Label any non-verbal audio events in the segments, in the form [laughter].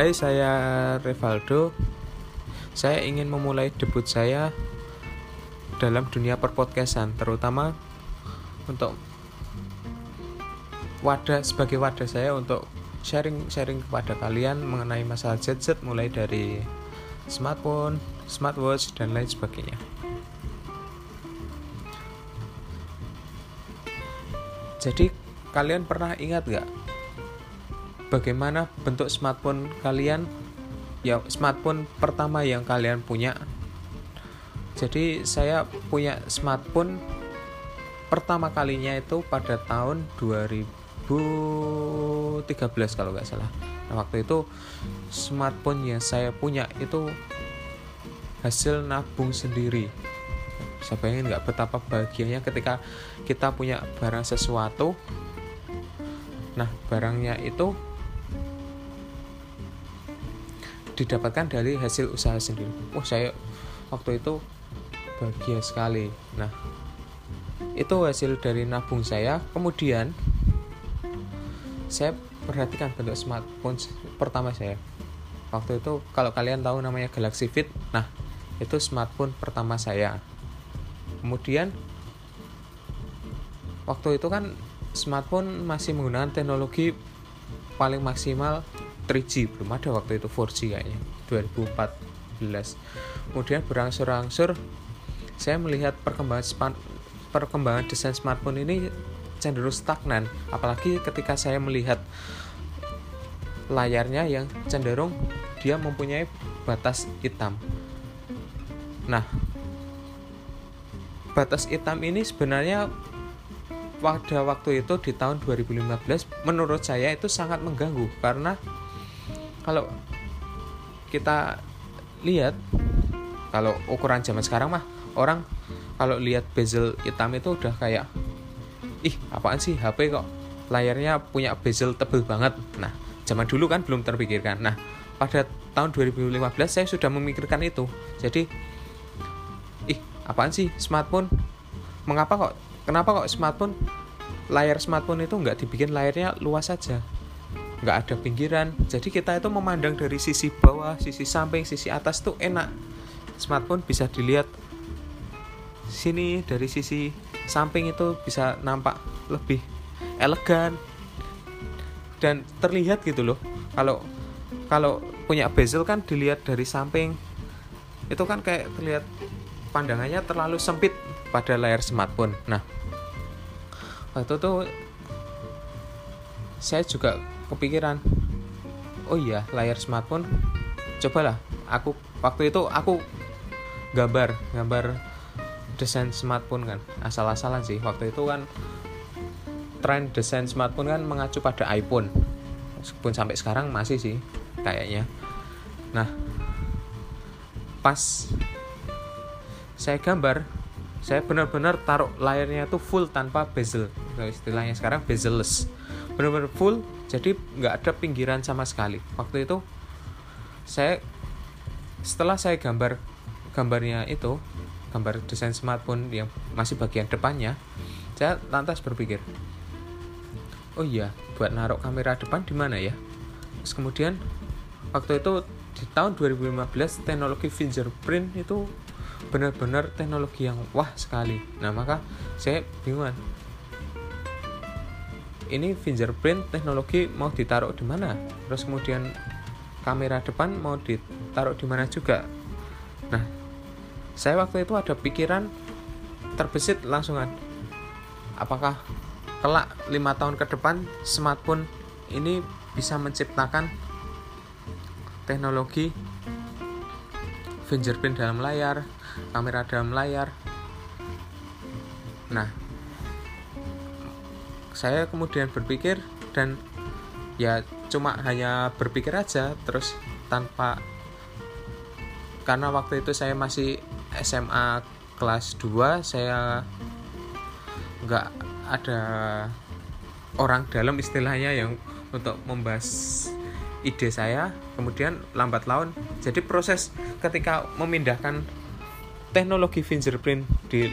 Hai, saya Revaldo. Saya ingin memulai debut saya dalam dunia perpodcastan, terutama untuk wadah sebagai wadah saya untuk sharing-sharing kepada kalian mengenai masalah gadget mulai dari smartphone, smartwatch dan lain sebagainya. Jadi kalian pernah ingat gak bagaimana bentuk smartphone kalian? Ya smartphone pertama yang kalian punya. Jadi saya punya smartphone pertama kalinya itu pada tahun 2013 kalau nggak salah. Nah waktu itu smartphone yang saya punya itu hasil nabung sendiri. Saya bayangin nggak betapa bahagianya ketika kita punya barang sesuatu. Nah barangnya itu didapatkan dari hasil usaha sendiri. Wah saya waktu itu bahagia sekali. Nah itu hasil dari nabung saya. Kemudian saya perhatikan bentuk smartphone pertama saya. Waktu itu kalau kalian tahu namanya Galaxy Fit, nah itu smartphone pertama saya. Kemudian waktu itu kan smartphone masih menggunakan teknologi paling maksimal 3G belum ada waktu itu 4G kayaknya 2014 kemudian berangsur-angsur saya melihat perkembangan perkembangan desain smartphone ini cenderung stagnan. Apalagi ketika saya melihat layarnya yang cenderung dia mempunyai batas hitam. Nah batas hitam ini sebenarnya pada waktu itu di tahun 2015 menurut saya itu sangat mengganggu karena kalau kita lihat kalau ukuran zaman sekarang mah orang kalau lihat bezel hitam itu udah kayak ih apaan sih HP kok layarnya punya bezel tebel banget. Nah zaman dulu kan belum terpikirkan. Nah pada tahun 2015 saya sudah memikirkan itu. Jadi ih apaan sih smartphone? Mengapa kok kenapa kok smartphone layar smartphone itu nggak dibikin layarnya luas saja nggak ada pinggiran. Jadi kita itu memandang dari sisi bawah sisi samping sisi atas tuh enak. Smartphone bisa dilihat sini dari sisi samping itu bisa nampak lebih elegan dan terlihat gitu loh. Kalau kalau punya bezel kan dilihat dari samping. Itu kan kayak terlihat pandangannya terlalu sempit pada layar smartphone. Nah waktu itu saya juga kepikiran. Oh iya layar smartphone. Cobalah aku waktu itu aku gambar gambar desain smartphone kan. Asal-asalan sih waktu itu kan tren desain smartphone kan mengacu pada iPhone. Meskipun sampai sekarang masih sih kayaknya. Nah pas saya gambar saya benar-benar taruh layarnya itu full tanpa bezel. Istilahnya sekarang bezelless. Benar-benar full jadi nggak ada pinggiran sama sekali. Waktu itu saya setelah saya gambar gambarnya itu gambar desain smartphone yang masih bagian depannya saya lantas berpikir oh iya buat naruh kamera depan di mana ya? Terus kemudian waktu itu di tahun 2015 teknologi fingerprint itu benar-benar teknologi yang wah sekali. Nah maka saya bingung ini fingerprint teknologi mau ditaruh di mana? Terus kemudian kamera depan mau ditaruh di mana juga? Nah saya waktu itu ada pikiran terbesit langsungan apakah kelak lima tahun ke depan smartphone ini bisa menciptakan teknologi fingerprint dalam layar kamera dalam layar? Nah saya kemudian berpikir dan ya cuma hanya berpikir aja terus tanpa karena waktu itu saya masih SMA kelas 2 saya nggak ada orang dalam istilahnya yang untuk membahas ide saya. Kemudian lambat laun jadi proses ketika memindahkan teknologi fingerprint di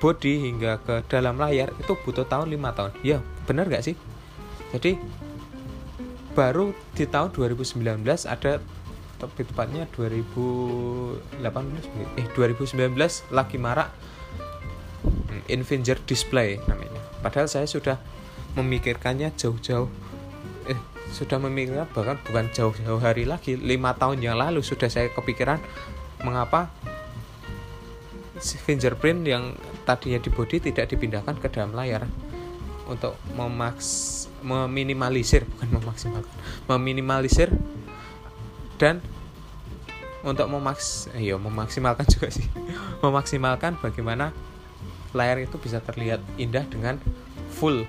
body hingga ke dalam layar itu butuh tahun lima tahun. Ya benar gak sih? Jadi baru di tahun 2019 ada lebih tepatnya 2018 eh 2019 lagi marak hmm, Invenger Display namanya. Padahal saya sudah memikirkannya jauh-jauh eh sudah memikirkan bahkan bukan jauh-jauh hari lagi lima tahun yang lalu sudah saya kepikiran mengapa fingerprint yang tadinya di body tidak dipindahkan ke dalam layar untuk memaks meminimalisir bukan memaksimalkan meminimalisir dan untuk memaks iya memaksimalkan juga sih. [laughs] Memaksimalkan bagaimana layar itu bisa terlihat indah dengan full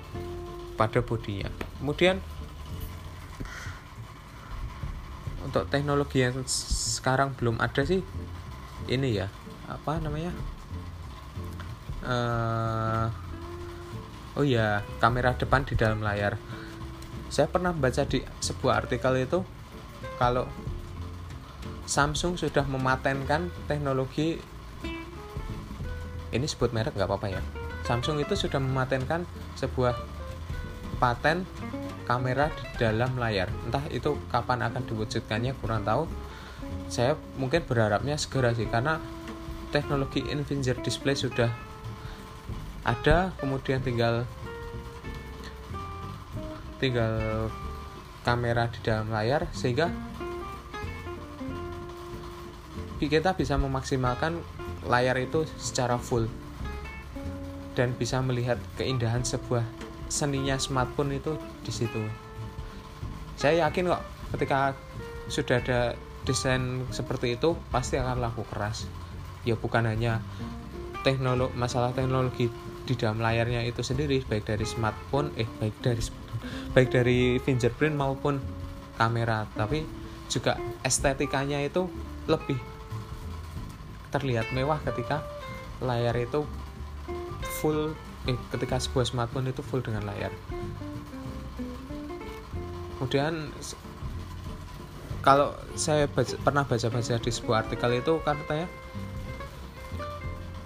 pada bodinya. Kemudian untuk teknologi yang sekarang belum ada sih ini ya apa namanya uh, oh ya kamera depan di dalam layar. Saya pernah baca di sebuah artikel itu kalau Samsung sudah mematenkan teknologi ini sebut merek nggak apa-apa ya. Samsung itu sudah mematenkan sebuah paten kamera di dalam layar. Entah itu kapan akan diwujudkannya kurang tahu. Saya mungkin berharapnya segera sih karena teknologi Infinger display sudah ada kemudian tinggal tinggal kamera di dalam layar sehingga kita bisa memaksimalkan layar itu secara full dan bisa melihat keindahan sebuah seninya smartphone itu di situ. Saya yakin kok ketika sudah ada desain seperti itu pasti akan laku keras. Ya bukan hanya teknologi masalah teknologi di dalam layarnya itu sendiri baik dari smartphone eh baik dari baik dari fingerprint maupun kamera. Tapi juga estetikanya itu lebih terlihat mewah ketika layar itu full eh, ketika sebuah smartphone itu full dengan layar. Kemudian kalau saya baca, pernah baca-baca di sebuah artikel itu katanya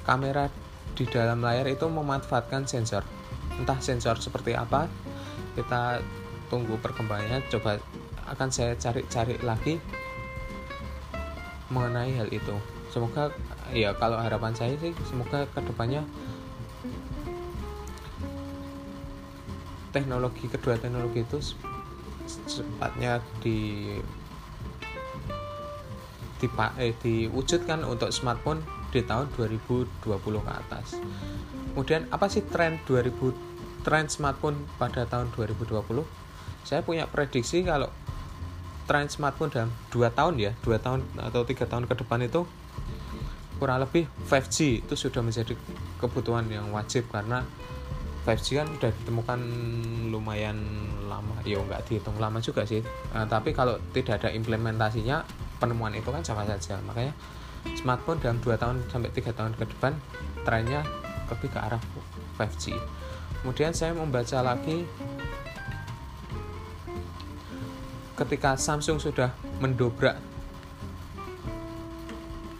kamera di dalam layar itu memanfaatkan sensor. Entah sensor seperti apa kita tunggu perkembangannya. Coba akan saya cari-cari lagi mengenai hal itu. Semoga ya kalau harapan saya sih semoga ke depannya teknologi kedua teknologi itu secepatnya di di eh, diwujudkan untuk smartphone di tahun 2020 ke atas. Kemudian apa sih tren 2000 tren smartphone pada tahun 2020? Saya punya prediksi kalau tren smartphone dalam 2 tahun ya, 2 tahun atau tiga tahun ke depan itu kurang lebih 5G itu sudah menjadi kebutuhan yang wajib karena 5G kan udah ditemukan lumayan lama ya nggak dihitung lama juga sih nah, tapi kalau tidak ada implementasinya penemuan itu kan sama saja makanya smartphone dalam 2 tahun sampai 3 tahun ke depan trennya lebih ke arah 5G kemudian saya membaca lagi ketika Samsung sudah mendobrak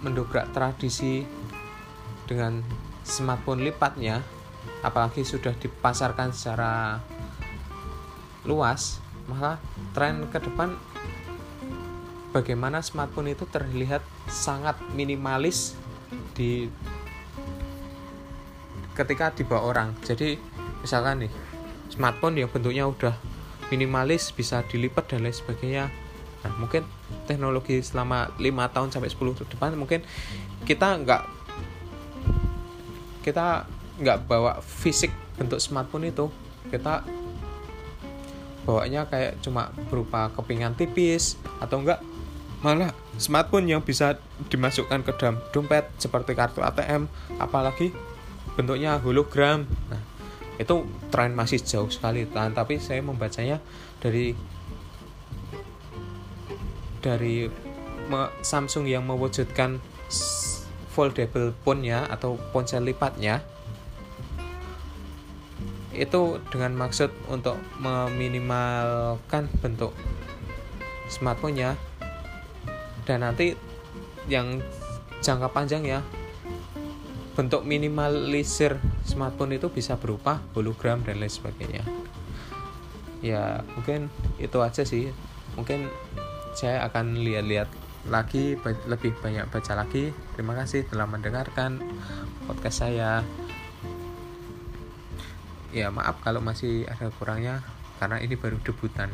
mendobrak tradisi dengan smartphone lipatnya apalagi sudah dipasarkan secara luas maka tren ke depan bagaimana smartphone itu terlihat sangat minimalis di ketika dibawa orang. Jadi misalkan nih smartphone yang bentuknya udah minimalis bisa dilipat dan lain sebagainya. Nah mungkin teknologi selama 5 tahun sampai 10 ke depan mungkin kita nggak kita nggak bawa fisik bentuk smartphone itu. Kita bawanya kayak cuma berupa kepingan tipis atau enggak malah smartphone yang bisa dimasukkan ke dalam dompet seperti kartu ATM apalagi bentuknya hologram. Nah itu tren masih jauh sekali nah, tapi saya membacanya dari dari Samsung yang mewujudkan foldable phone-nya atau ponsel lipatnya. Itu dengan maksud untuk meminimalkan bentuk smartphone-nya dan nanti yang jangka panjang ya bentuk minimalisir smartphone itu bisa berupa hologram dan lain sebagainya. Ya mungkin itu aja sih. Mungkin saya akan lihat-lihat lagi lebih banyak baca lagi. Terima kasih telah mendengarkan podcast saya. Ya maaf kalau masih ada kurangnya karena ini baru debutan